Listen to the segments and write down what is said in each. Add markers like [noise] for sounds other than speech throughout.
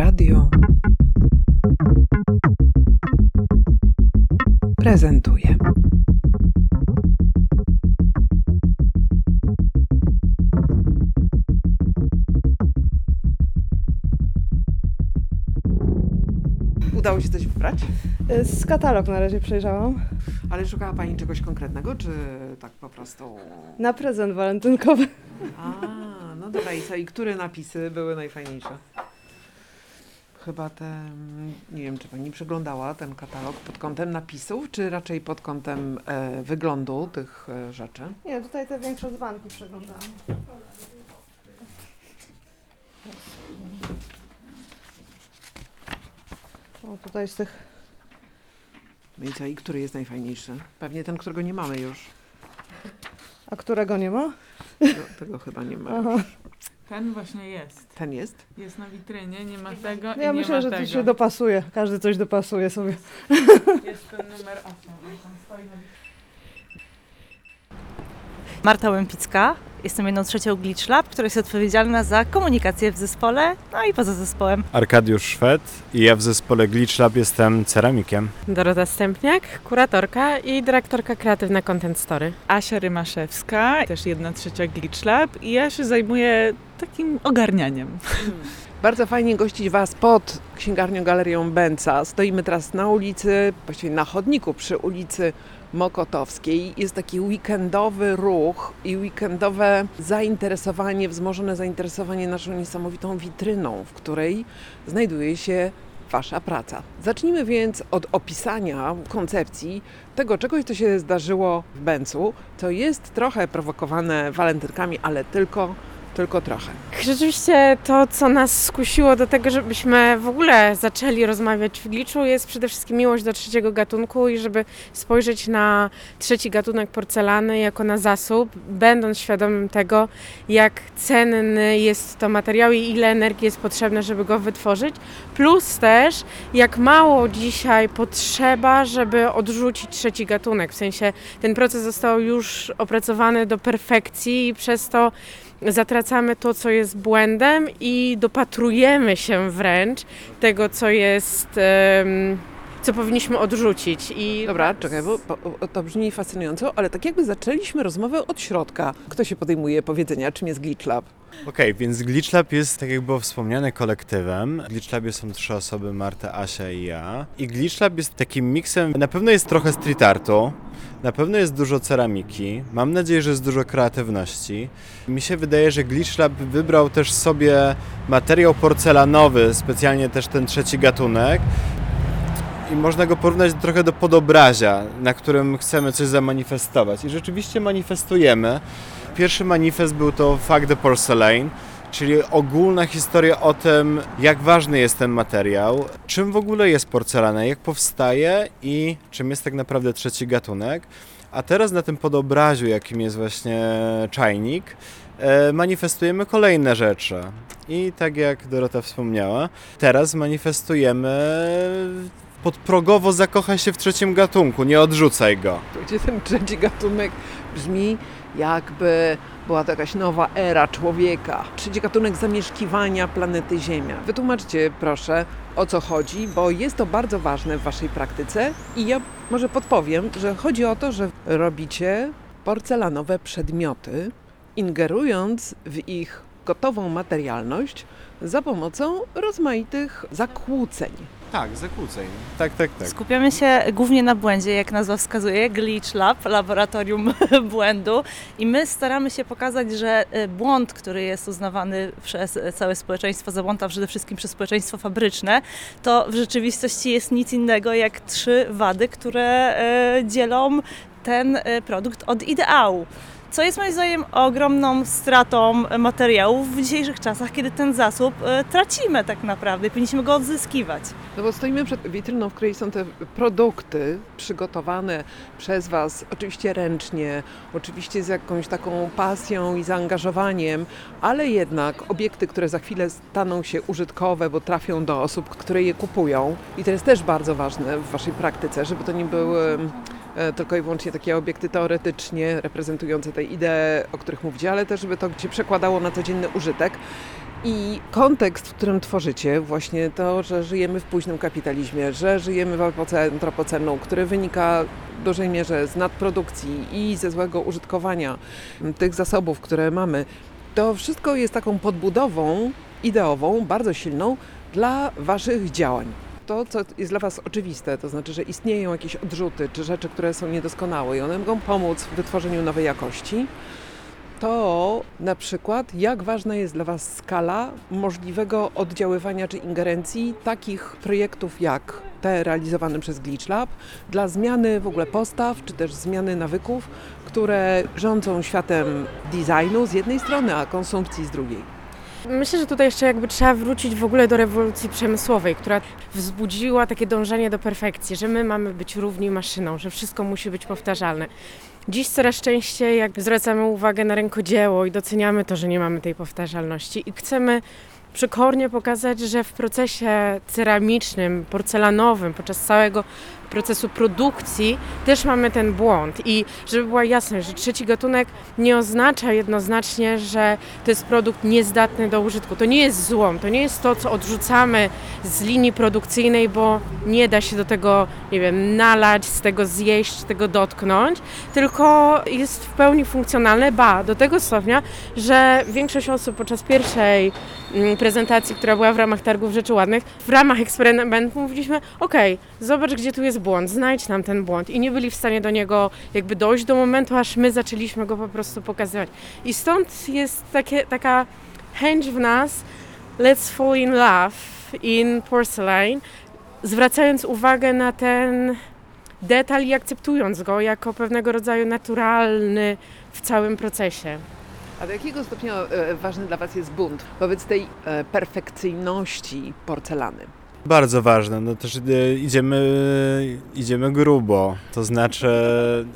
Radio prezentuje. Udało się coś wybrać? Z katalog na razie przejrzałam. Ale szukała Pani czegoś konkretnego, czy tak po prostu... Na prezent walentynkowy. A, no dobra, i co? I które napisy były najfajniejsze? Chyba te, nie wiem, czy Pani przeglądała ten katalog pod kątem napisów, czy raczej pod kątem e, wyglądu tych e, rzeczy? Nie, tutaj te większe dzbanki przeglądałam. O, tutaj z tych... No i co? I który jest najfajniejszy? Pewnie ten, którego nie mamy już. A którego nie ma? Tego, tego chyba nie ma. Aha. Ten właśnie jest. Ten jest? Jest na witrynie, nie ma tego i Ja nie myślę, ma że tego. to się dopasuje. Każdy coś dopasuje sobie. [laughs] Jest ten numer 8. On tam stoi na Marta Łępicka. Jestem jedną trzecią Glitch Lab, która jest odpowiedzialna za komunikację w zespole, no i poza zespołem. Arkadiusz Szwed i ja w zespole Glitch Lab jestem ceramikiem. Dorota Stępniak, kuratorka i dyrektorka kreatywna Content Story. Asia Rymaszewska, też jedna trzecia Glitch Lab i ja się zajmuję takim ogarnianiem. [laughs] Bardzo fajnie gościć Was pod księgarnią Galerią Benca. Stoimy teraz na ulicy, właściwie na chodniku przy ulicy Mokotowskiej. Jest taki weekendowy ruch i weekendowe zainteresowanie, wzmożone zainteresowanie naszą niesamowitą witryną, w której znajduje się Wasza praca. Zacznijmy więc od opisania koncepcji tego czegoś, co się zdarzyło w Bencu, co jest trochę prowokowane walentynkami, ale tylko, tylko trochę. Rzeczywiście to, co nas skusiło do tego, żebyśmy w ogóle zaczęli rozmawiać w Gliczu, jest przede wszystkim miłość do trzeciego gatunku i żeby spojrzeć na trzeci gatunek porcelany jako na zasób, będąc świadomym tego, jak cenny jest to materiał i ile energii jest potrzebne, żeby go wytworzyć, plus też jak mało dzisiaj potrzeba, żeby odrzucić trzeci gatunek. W sensie ten proces został już opracowany do perfekcji i przez to zatracamy to, co jest błędem i dopatrujemy się wręcz tego, co jest, co powinniśmy odrzucić. I Dobra, czekaj, bo to brzmi fascynująco, ale tak jakby zaczęliśmy rozmowę od środka. Kto się podejmuje powiedzenia, czym jest Glitch Lab? Okej, więc Glitch Lab jest, tak jak było wspomniane, kolektywem. W Glitch Labie są trzy osoby, Marta, Asia i ja. I Glitch Lab jest takim miksem, na pewno jest trochę street artu, na pewno jest dużo ceramiki, mam nadzieję, że jest dużo kreatywności. Mi się wydaje, że Glitch Lab wybrał też sobie materiał porcelanowy, specjalnie też ten trzeci gatunek, i można go porównać trochę do podobrazia, na którym chcemy coś zamanifestować. I rzeczywiście manifestujemy. Pierwszy manifest był to Fuck the Porcelain, czyli ogólna historia o tym, jak ważny jest ten materiał, czym w ogóle jest porcelana, jak powstaje i czym jest tak naprawdę trzeci gatunek. A teraz na tym podobraziu, jakim jest właśnie czajnik, e, manifestujemy kolejne rzeczy. I tak jak Dorota wspomniała, teraz manifestujemy podprogowo zakochaj się w trzecim gatunku, nie odrzucaj go. Gdzie ten trzeci gatunek brzmi jakby była to jakaś nowa era człowieka. Trzeci gatunek zamieszkiwania planety Ziemia. Wytłumaczcie proszę, o co chodzi, bo jest to bardzo ważne w Waszej praktyce i ja może podpowiem, że chodzi o to, że robicie porcelanowe przedmioty, ingerując w ich gotową materialność za pomocą rozmaitych zakłóceń. Tak, zakłóceń. Tak, tak, tak. Skupiamy się głównie na błędzie, jak nazwa wskazuje, Glitch Lab, laboratorium [laughs] błędu i my staramy się pokazać, że e, błąd, który jest uznawany przez całe społeczeństwo za błąd, a przede wszystkim przez społeczeństwo fabryczne, to w rzeczywistości jest nic innego jak trzy wady, które e, dzielą ten e, produkt od ideału. Co jest moim zdaniem ogromną stratą materiałów w dzisiejszych czasach, kiedy ten zasób e, tracimy tak naprawdę i powinniśmy go odzyskiwać. No bo stoimy przed witryną, w której są te produkty przygotowane przez Was, oczywiście ręcznie, oczywiście z jakąś taką pasją i zaangażowaniem, ale jednak obiekty, które za chwilę staną się użytkowe, bo trafią do osób, które je kupują. I to jest też bardzo ważne w Waszej praktyce, żeby to nie były tylko i wyłącznie takie obiekty teoretycznie reprezentujące te idee, o których mówicie, ale też, żeby to się przekładało na codzienny użytek. I kontekst, w którym tworzycie, właśnie to, że żyjemy w późnym kapitalizmie, że żyjemy w epoce antropocenu, który wynika w dużej mierze z nadprodukcji i ze złego użytkowania tych zasobów, które mamy, to wszystko jest taką podbudową ideową, bardzo silną dla Waszych działań. To, co jest dla Was oczywiste, to znaczy, że istnieją jakieś odrzuty czy rzeczy, które są niedoskonałe i one mogą pomóc w wytworzeniu nowej jakości, to na przykład jak ważna jest dla Was skala możliwego oddziaływania czy ingerencji takich projektów jak te realizowane przez Glitch Lab dla zmiany w ogóle postaw czy też zmiany nawyków, które rządzą światem designu z jednej strony, a konsumpcji z drugiej. Myślę, że tutaj jeszcze jakby trzeba wrócić w ogóle do rewolucji przemysłowej, która wzbudziła takie dążenie do perfekcji, że my mamy być równi maszyną, że wszystko musi być powtarzalne. Dziś coraz częściej jak zwracamy uwagę na rękodzieło i doceniamy to, że nie mamy tej powtarzalności i chcemy przykornie pokazać, że w procesie ceramicznym, porcelanowym, podczas całego procesu produkcji też mamy ten błąd i żeby była jasność, że trzeci gatunek nie oznacza jednoznacznie, że to jest produkt niezdatny do użytku. To nie jest złom, to nie jest to, co odrzucamy z linii produkcyjnej, bo nie da się do tego, nie wiem, nalać, z tego zjeść, tego dotknąć, tylko jest w pełni funkcjonalne, ba, do tego stopnia, że większość osób podczas pierwszej mm, prezentacji, która była w ramach Targów Rzeczy Ładnych, w ramach eksperymentu mówiliśmy, okej, zobacz, gdzie tu jest błąd, znajdź nam ten błąd i nie byli w stanie do niego jakby dojść do momentu, aż my zaczęliśmy go po prostu pokazywać. I stąd jest takie, taka chęć w nas, let's fall in love in porcelain, zwracając uwagę na ten detal i akceptując go jako pewnego rodzaju naturalny w całym procesie. A do jakiego stopnia e, ważny dla Was jest bunt wobec tej e, perfekcyjności porcelany? Bardzo ważne, no też e, idziemy, idziemy grubo, to znaczy e,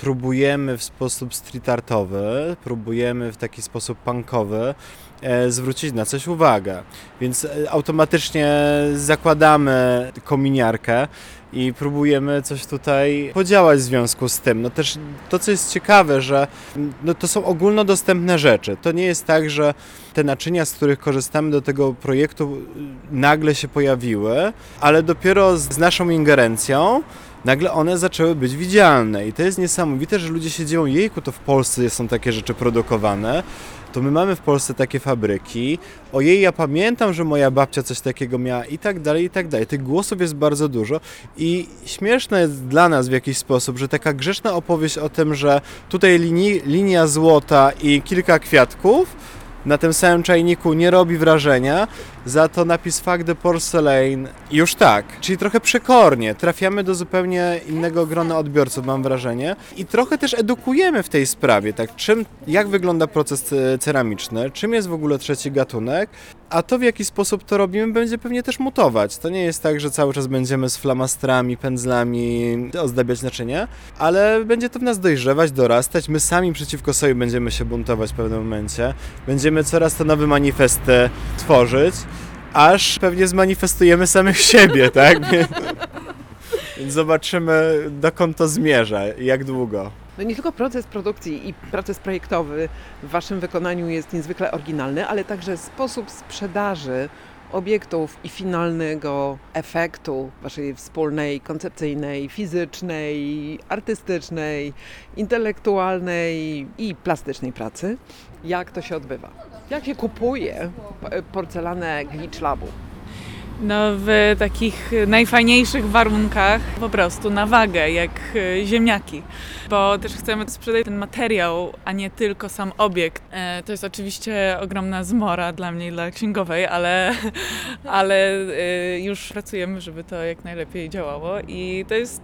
próbujemy w sposób street artowy, próbujemy w taki sposób punkowy zwrócić na coś uwagę, więc e, automatycznie zakładamy kominiarkę i próbujemy coś tutaj podziałać w związku z tym. No też to, co jest ciekawe, że no to są ogólnodostępne rzeczy. To nie jest tak, że te naczynia, z których korzystamy do tego projektu, y, nagle się pojawiły, ale dopiero z naszą ingerencją nagle one zaczęły być widzialne. I to jest niesamowite, że ludzie się dzieją, jejku, to w Polsce są takie rzeczy produkowane. To my mamy w Polsce takie fabryki. Ojej, ja pamiętam, że moja babcia coś takiego miała i tak dalej, i tak dalej. Tych głosów jest bardzo dużo i śmieszne jest dla nas w jakiś sposób, że taka grzeczna opowieść o tym, że tutaj linii, linia złota i kilka kwiatków na tym samym czajniku nie robi wrażenia, za to napis Fuck the Porcelain. Już tak. Czyli trochę przekornie, trafiamy do zupełnie innego grona odbiorców, mam wrażenie. I trochę też edukujemy w tej sprawie, tak, czym, jak wygląda proces e, ceramiczny, czym jest w ogóle trzeci gatunek, a to w jaki sposób to robimy będzie pewnie też mutować. To nie jest tak, że cały czas będziemy z flamastrami, pędzlami ozdabiać naczynia, ale będzie to w nas dojrzewać, dorastać. My sami przeciwko sobie będziemy się buntować w pewnym momencie. Będziemy coraz to nowe manifesty tworzyć, aż pewnie zmanifestujemy samych [laughs] siebie, tak? [laughs] Więc- zobaczymy, dokąd to zmierza i jak długo. No nie tylko proces produkcji i proces projektowy w Waszym wykonaniu jest niezwykle oryginalny, ale także sposób sprzedaży obiektów i finalnego efektu Waszej wspólnej, koncepcyjnej, fizycznej, artystycznej, intelektualnej i plastycznej pracy. Jak to się odbywa? Jak się kupuje porcelanę Glitch Labu? No w takich najfajniejszych warunkach po prostu na wagę, jak e, ziemniaki. Bo też chcemy sprzedać ten materiał, a nie tylko sam obiekt. E, To jest oczywiście ogromna zmora dla mnie dla księgowej, ale, [laughs] ale e, już pracujemy, żeby to jak najlepiej działało i to jest,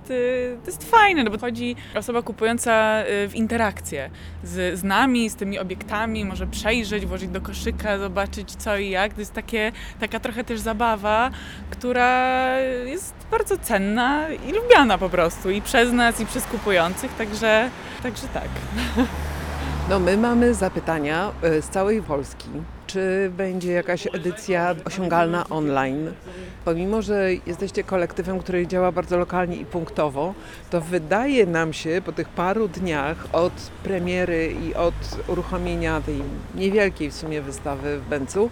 to jest fajne, no bo chodzi osoba kupująca w interakcję z, z nami, z tymi obiektami, może przejrzeć, włożyć do koszyka, zobaczyć co i jak. To jest takie, taka trochę też zabawa, która jest bardzo cenna i lubiana po prostu i przez nas, i przez kupujących, także, także tak. [laughs] No my mamy zapytania e, z całej Polski. czy będzie jakaś edycja osiągalna online. Pomimo, że jesteście kolektywem, który działa bardzo lokalnie i punktowo, to wydaje nam się po tych paru dniach od premiery i od uruchomienia tej niewielkiej w sumie wystawy w Bęcu,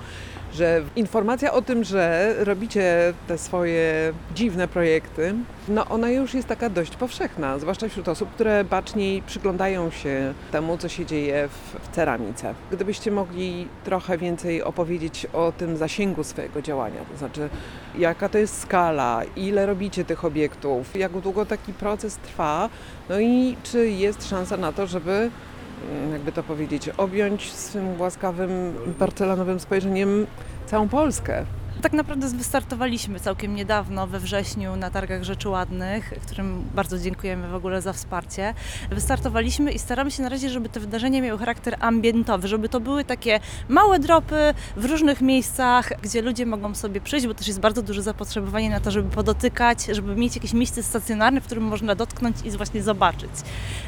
że informacja o tym, że robicie te swoje dziwne projekty, no ona już jest taka dość powszechna, zwłaszcza wśród osób, które baczniej przyglądają się temu, co się dzieje w, w ceramice. Gdybyście mogli trochę więcej opowiedzieć o tym zasięgu swojego działania, to znaczy jaka to jest skala, ile robicie tych obiektów, jak długo taki proces trwa, no i czy jest szansa na to, żeby jakby to powiedzieć, objąć swym łaskawym, porcelanowym spojrzeniem całą Polskę. Tak naprawdę wystartowaliśmy całkiem niedawno, we wrześniu, na targach Rzeczy Ładnych, którym bardzo dziękujemy w ogóle za wsparcie. Wystartowaliśmy i staramy się na razie, żeby te wydarzenia miały charakter ambientowy, żeby to były takie małe dropy w różnych miejscach, gdzie ludzie mogą sobie przyjść, bo też jest bardzo duże zapotrzebowanie na to, żeby podotykać, żeby mieć jakieś miejsce stacjonarne, w którym można dotknąć i właśnie zobaczyć.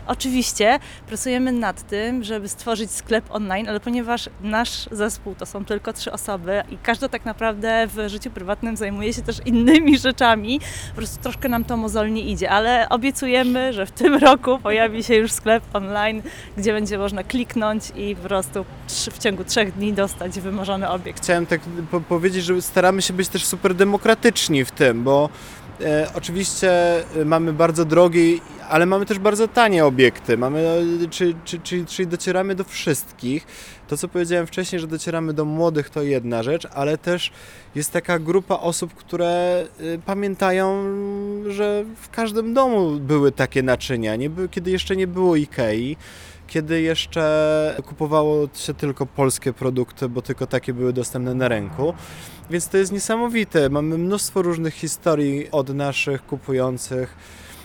Oczywiście pracujemy nad tym, żeby stworzyć sklep online, ale ponieważ nasz zespół to są tylko trzy osoby i każda tak naprawdę w życiu prywatnym zajmuje się też innymi [laughs] rzeczami, po prostu troszkę nam to mozolnie idzie, ale obiecujemy, że w tym roku pojawi się już sklep online, gdzie będzie można kliknąć i po prostu w ciągu trzech dni dostać wymarzony obiekt. Chciałem tak po powiedzieć, że staramy się być też super demokratyczni w tym, bo e, oczywiście e, mamy bardzo drogie, ale mamy też bardzo tanie obiekty. Mamy, e, czy, czy, czy, czyli docieramy do wszystkich. To, co powiedziałem wcześniej, że docieramy do młodych, to jedna rzecz, ale też jest taka grupa osób, które e, pamiętają, że w każdym domu były takie naczynia, nie by, kiedy jeszcze nie było Ikei kiedy jeszcze kupowało się tylko polskie produkty, bo tylko takie były dostępne na rynku. Więc to jest niesamowite. Mamy mnóstwo różnych historii od naszych kupujących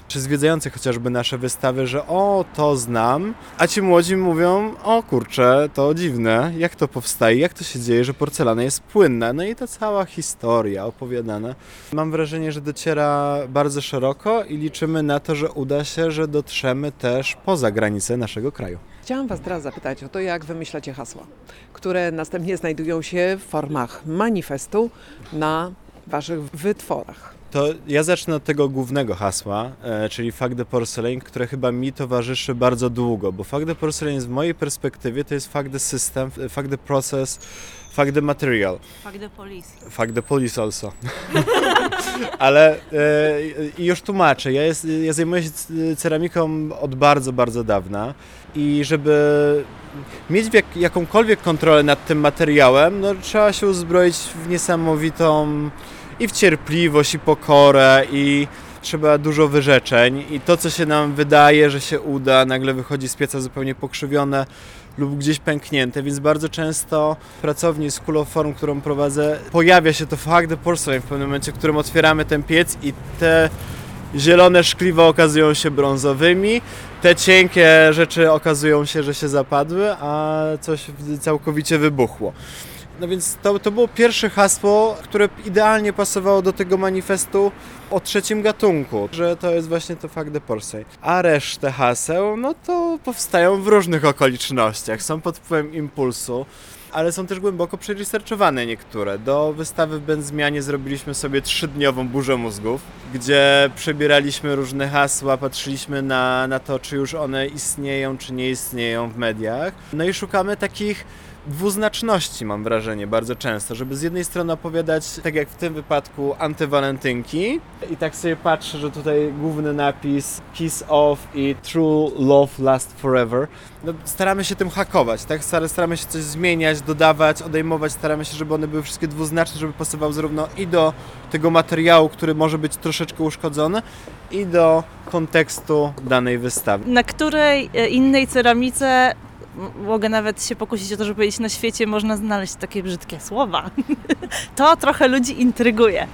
czy zwiedzających chociażby nasze wystawy, że o, to znam, a ci młodzi mówią, o kurczę, to dziwne, jak to powstaje, jak to się dzieje, że porcelana jest płynna. No i ta cała historia opowiadana. Mam wrażenie, że dociera bardzo szeroko i liczymy na to, że uda się, że dotrzemy też poza granice naszego kraju. Chciałam Was teraz zapytać o to, jak wymyślacie hasła, które następnie znajdują się w formach manifestu na Waszych wytworach. To ja zacznę od tego głównego hasła, e, czyli Fuck the Porcelain, które chyba mi towarzyszy bardzo długo, bo Fuck the Porcelain z mojej perspektywy to jest Fuck the System, Fuck the Process, Fuck the Material, Fuck the police. Fuck the Police also. [laughs] Ale e, już tłumaczę, ja, jest, ja zajmuję się ceramiką od bardzo, bardzo dawna i żeby mieć jak, jakąkolwiek kontrolę nad tym materiałem, no trzeba się uzbroić w niesamowitą i w cierpliwość, i pokorę, i trzeba dużo wyrzeczeń. I to, co się nam wydaje, że się uda, nagle wychodzi z pieca zupełnie pokrzywione lub gdzieś pęknięte, więc bardzo często w pracowni School of Form, którą prowadzę, pojawia się to the porcelain w pewnym momencie, w którym otwieramy ten piec i te zielone szkliwa okazują się brązowymi, te cienkie rzeczy okazują się, że się zapadły, a coś całkowicie wybuchło. No więc to, to było pierwsze hasło, które idealnie pasowało do tego manifestu o trzecim gatunku, że to jest właśnie to the porcelain. A resztę haseł, no to powstają w różnych okolicznościach, są pod wpływem impulsu, ale są też głęboko przeresearchowane niektóre. Do wystawy w Benzmianie zrobiliśmy sobie trzydniową burzę mózgów, gdzie przebieraliśmy różne hasła, patrzyliśmy na, na to, czy już one istnieją, czy nie istnieją w mediach. No i szukamy takich dwuznaczności, mam wrażenie, bardzo często, żeby z jednej strony opowiadać, tak jak w tym wypadku, antywalentynki i tak sobie patrzę, że tutaj główny napis Kiss Off i True Love Last Forever. No, staramy się tym hakować, tak? Star- Staramy się coś zmieniać, dodawać, odejmować, staramy się, żeby one były wszystkie dwuznaczne, żeby pasowały zarówno i do tego materiału, który może być troszeczkę uszkodzony, i do kontekstu danej wystawy. Na której e, innej ceramice mogę nawet się pokusić o to, żeby powiedzieć, na świecie można znaleźć takie brzydkie słowa. [laughs] to trochę ludzi intryguje.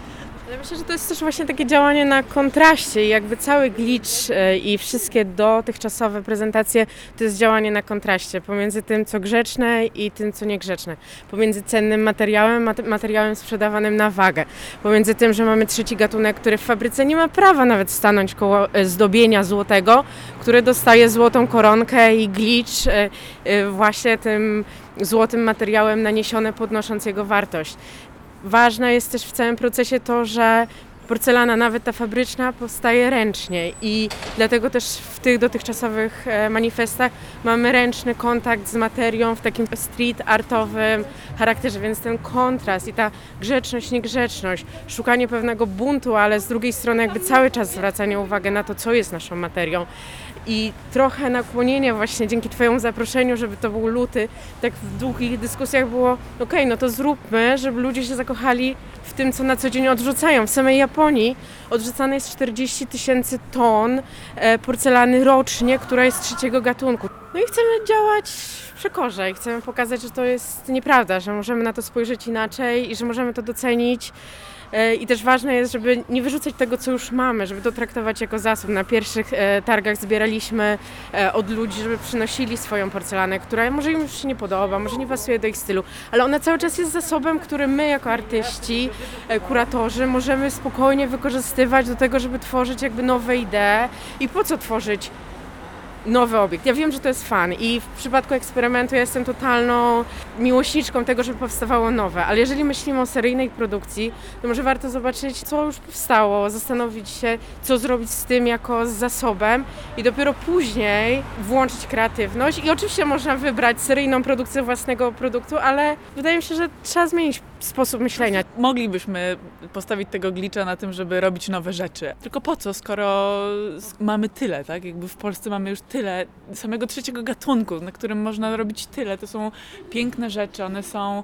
Ja myślę, że to jest też właśnie takie działanie na kontraście jakby cały glitch e, i wszystkie dotychczasowe prezentacje to jest działanie na kontraście pomiędzy tym, co grzeczne i tym, co niegrzeczne. Pomiędzy cennym materiałem, mat- materiałem sprzedawanym na wagę. Pomiędzy tym, że mamy trzeci gatunek, który w fabryce nie ma prawa nawet stanąć koło e, zdobienia złotego, który dostaje złotą koronkę i glitch e, właśnie tym złotym materiałem naniesione, podnosząc jego wartość. Ważne jest też w całym procesie to, że porcelana, nawet ta fabryczna, powstaje ręcznie i dlatego też w tych dotychczasowych e, manifestach mamy ręczny kontakt z materią w takim street artowym charakterze, więc ten kontrast i ta grzeczność, niegrzeczność, szukanie pewnego buntu, ale z drugiej strony jakby cały czas zwracanie uwagi na to, co jest naszą materią i trochę nakłonienie właśnie dzięki Twojemu zaproszeniu, żeby to był luty, tak w długich dyskusjach było, okej, no to zróbmy, żeby ludzie się zakochali w tym, co na co dzień odrzucają. W samej Japonii odrzucane jest 40 tysięcy ton e, porcelany rocznie, która jest trzeciego gatunku. No i chcemy działać w przekorze i chcemy pokazać, że to jest nieprawda, że możemy na to spojrzeć inaczej i że możemy to docenić. E, I też ważne jest, żeby nie wyrzucać tego, co już mamy, żeby to traktować jako zasób. Na pierwszych e, targach zbieraliśmy e, od ludzi, żeby przynosili swoją porcelanę, która może im już się nie podoba, może nie pasuje do ich stylu, ale ona cały czas jest zasobem, który my jako artyści, kuratorzy możemy spokojnie wykorzystywać do tego, żeby tworzyć jakby nowe idee. I po co tworzyć nowy obiekt. Ja wiem, że to jest fan i w przypadku eksperymentu ja jestem totalną miłośniczką tego, żeby powstawało nowe, ale jeżeli myślimy o seryjnej produkcji, to może warto zobaczyć, co już powstało, zastanowić się, co zrobić z tym jako z zasobem i dopiero później włączyć kreatywność i oczywiście można wybrać seryjną produkcję własnego produktu, ale wydaje mi się, że trzeba zmienić sposób myślenia. Moglibyśmy postawić tego glicza na tym, żeby robić nowe rzeczy. Tylko po co, skoro mamy tyle, tak? Jakby w Polsce mamy już tyle samego trzeciego gatunku, na którym można robić tyle. To są piękne rzeczy, one są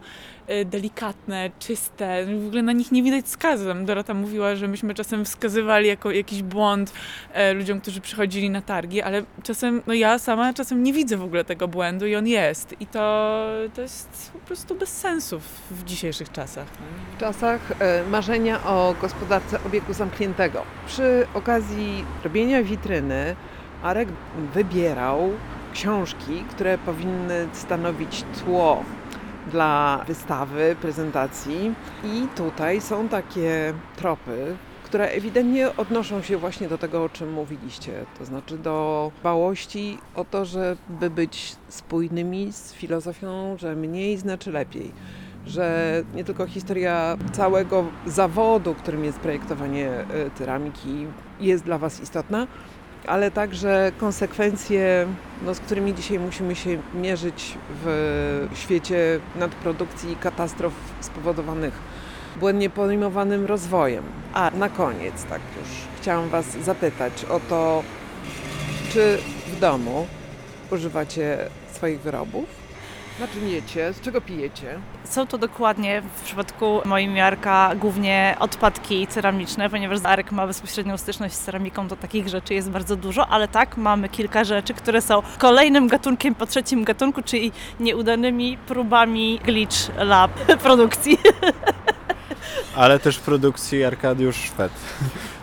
delikatne, czyste. W ogóle na nich nie widać skazu. Tam Dorota mówiła, że myśmy czasem wskazywali jako jakiś błąd e, ludziom, którzy przychodzili na targi, ale czasem, no ja sama czasem nie widzę w ogóle tego błędu i on jest. I to, to jest po prostu bez sensu w, dzisiejszych czasach. w czasach e, marzenia o gospodarce obiegu zamkniętego. Przy okazji robienia witryny Arek wybierał książki, które powinny stanowić tło dla wystawy, prezentacji. I tutaj są takie tropy, które ewidentnie odnoszą się właśnie do tego, o czym mówiliście, to znaczy do dbałości o to, żeby być spójnymi z filozofią, że mniej znaczy lepiej że nie tylko historia całego zawodu, którym jest projektowanie ceramiki, jest dla Was istotna, ale także konsekwencje, no, z którymi dzisiaj musimy się mierzyć w świecie nadprodukcji i katastrof spowodowanych błędnie podejmowanym rozwojem. A na koniec, tak już chciałam Was zapytać o to, czy w domu używacie swoich wyrobów? Na czym jecie? Z czego pijecie? Są to dokładnie w przypadku moim Jarka głównie odpadki ceramiczne, ponieważ Arek ma bezpośrednią styczność z ceramiką, to takich rzeczy jest bardzo dużo, ale tak, mamy kilka rzeczy, które są kolejnym gatunkiem po trzecim gatunku, czyli nieudanymi próbami Glitch Lab [laughs] produkcji. Ale też produkcji Arkadiusz Szwed.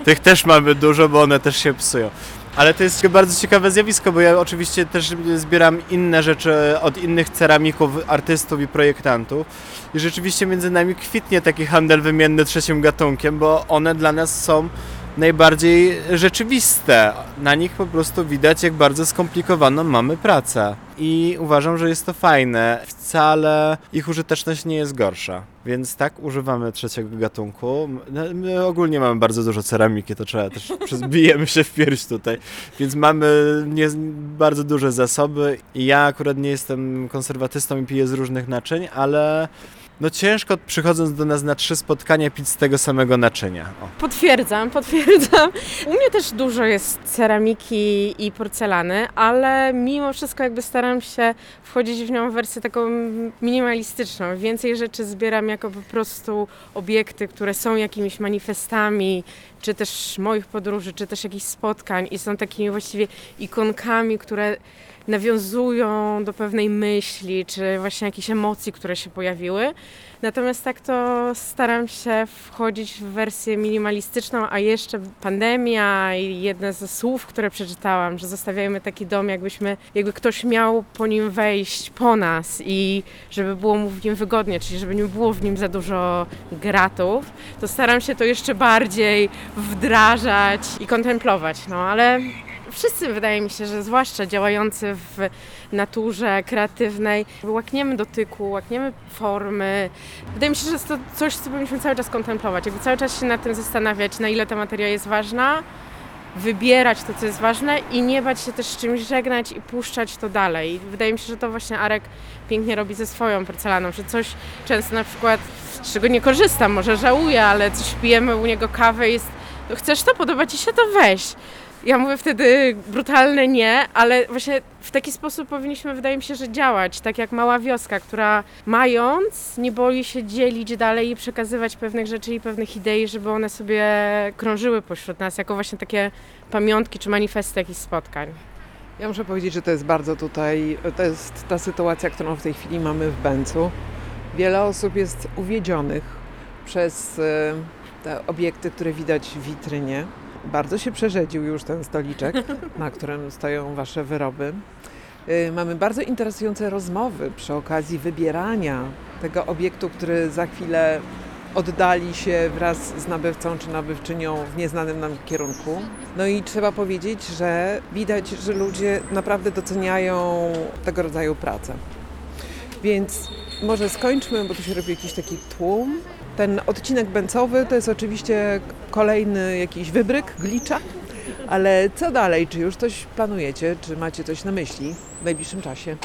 Tych też mamy dużo, bo one też się psują. Ale to jest bardzo ciekawe zjawisko, bo ja oczywiście też zbieram inne rzeczy od innych ceramików, artystów i projektantów. I rzeczywiście między nami kwitnie taki handel wymienny trzecim gatunkiem, bo one dla nas są najbardziej rzeczywiste. Na nich po prostu widać, jak bardzo skomplikowaną mamy pracę. I uważam, że jest to fajne. Wcale ich użyteczność nie jest gorsza. Więc tak, używamy trzeciego gatunku. No, My ogólnie mamy bardzo dużo ceramiki, to trzeba też, [laughs] bijemy się w pierś tutaj. Więc mamy nie, bardzo duże zasoby. I ja akurat nie jestem konserwatystą i piję z różnych naczyń, ale no ciężko przychodząc do nas na trzy spotkania pić z tego samego naczynia. O. Potwierdzam, [laughs] potwierdzam. U mnie też dużo jest ceramiki i porcelany, ale mimo wszystko jakby staram się wchodzić w nią w wersję taką minimalistyczną. Więcej rzeczy zbieram jako po prostu obiekty, które są jakimiś manifestami, czy też moich podróży, czy też jakichś spotkań i są takimi właściwie ikonkami, które nawiązują do pewnej myśli, czy właśnie jakichś emocji, które się pojawiły. Natomiast tak to staram się wchodzić w wersję minimalistyczną, a jeszcze pandemia i jedne ze słów, które przeczytałam, że zostawiajmy taki dom, jakbyśmy, jakby ktoś miał po nim wejść po nas i żeby było mu w nim wygodnie, czyli żeby nie było w nim za dużo gratów, to staram się to jeszcze bardziej wdrażać i kontemplować, no ale wszyscy wydaje mi się, że zwłaszcza działający w naturze kreatywnej, łakniemy dotyku, łakniemy formy. Wydaje mi się, że jest to coś, co powinniśmy cały czas kontemplować, jakby cały czas się nad tym zastanawiać, na ile ta materia jest ważna, wybierać to, co jest ważne i nie bać się też z czymś żegnać i puszczać to dalej. Wydaje mi się, że to właśnie Arek pięknie robi ze swoją porcelaną, że coś często na przykład, z czego nie korzystam, może żałuję, ale coś pijemy u niego kawę jest, no chcesz to, podoba ci się, to weź. Ja mówię wtedy brutalne nie, ale właśnie w taki sposób powinniśmy, wydaje mi się, że działać, tak jak mała wioska, która mając, nie boi się dzielić dalej i przekazywać pewnych rzeczy i pewnych idei, żeby one sobie krążyły pośród nas, jako właśnie takie pamiątki czy manifesty jakichś spotkań. Ja muszę powiedzieć, że to jest bardzo tutaj, to jest ta sytuacja, którą w tej chwili mamy w Bęcu. Wiele osób jest uwiedzionych przez e, te obiekty, które widać w witrynie. Bardzo się przerzedził już ten stoliczek, [laughs] na którym stoją Wasze wyroby. E, Mamy bardzo interesujące rozmowy przy okazji wybierania tego obiektu, który za chwilę oddali się wraz z nabywcą czy nabywczynią w nieznanym nam kierunku. No i trzeba powiedzieć, że widać, że ludzie naprawdę doceniają tego rodzaju pracę. Więc może skończmy, bo tu się robi jakiś taki tłum. Ten odcinek bęcowy to jest oczywiście kolejny jakiś wybryk, glicza. Ale co dalej? Czy już coś planujecie? Czy macie coś na myśli w najbliższym czasie?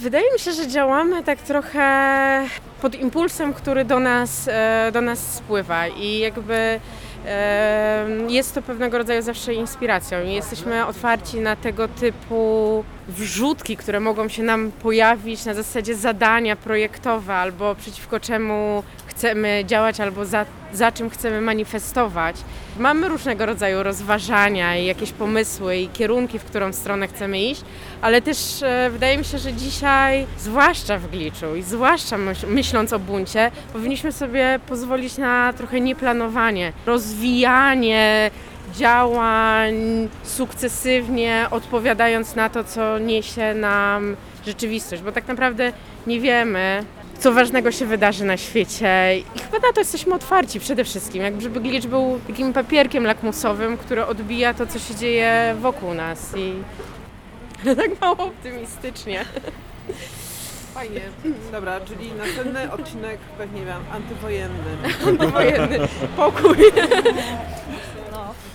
Wydaje mi się, że działamy tak trochę pod impulsem, który do nas, e, do nas spływa i jakby e, jest to pewnego rodzaju zawsze inspiracją jesteśmy otwarci na tego typu wrzutki, które mogą się nam pojawić na zasadzie zadania projektowe albo przeciwko czemu chcemy działać albo za, za czym chcemy manifestować. Mamy różnego rodzaju rozważania i jakieś pomysły i kierunki, w którą stronę chcemy iść, ale też e, wydaje mi się, że dzisiaj, zwłaszcza w Gliczu i zwłaszcza myśl, myśląc o buncie, powinniśmy sobie pozwolić na trochę nieplanowanie, rozwijanie działań sukcesywnie, odpowiadając na to, co niesie nam rzeczywistość, bo tak naprawdę nie wiemy, co ważnego się wydarzy na świecie i chyba na to jesteśmy otwarci przede wszystkim, jakby żeby Glicz był takim papierkiem lakmusowym, który odbija to, co się dzieje wokół nas i [laughs] tak mało optymistycznie. [laughs] Fajnie. Dobra, czyli następny odcinek pewnie wiem, antywojenny. Wojenny pokój. [laughs]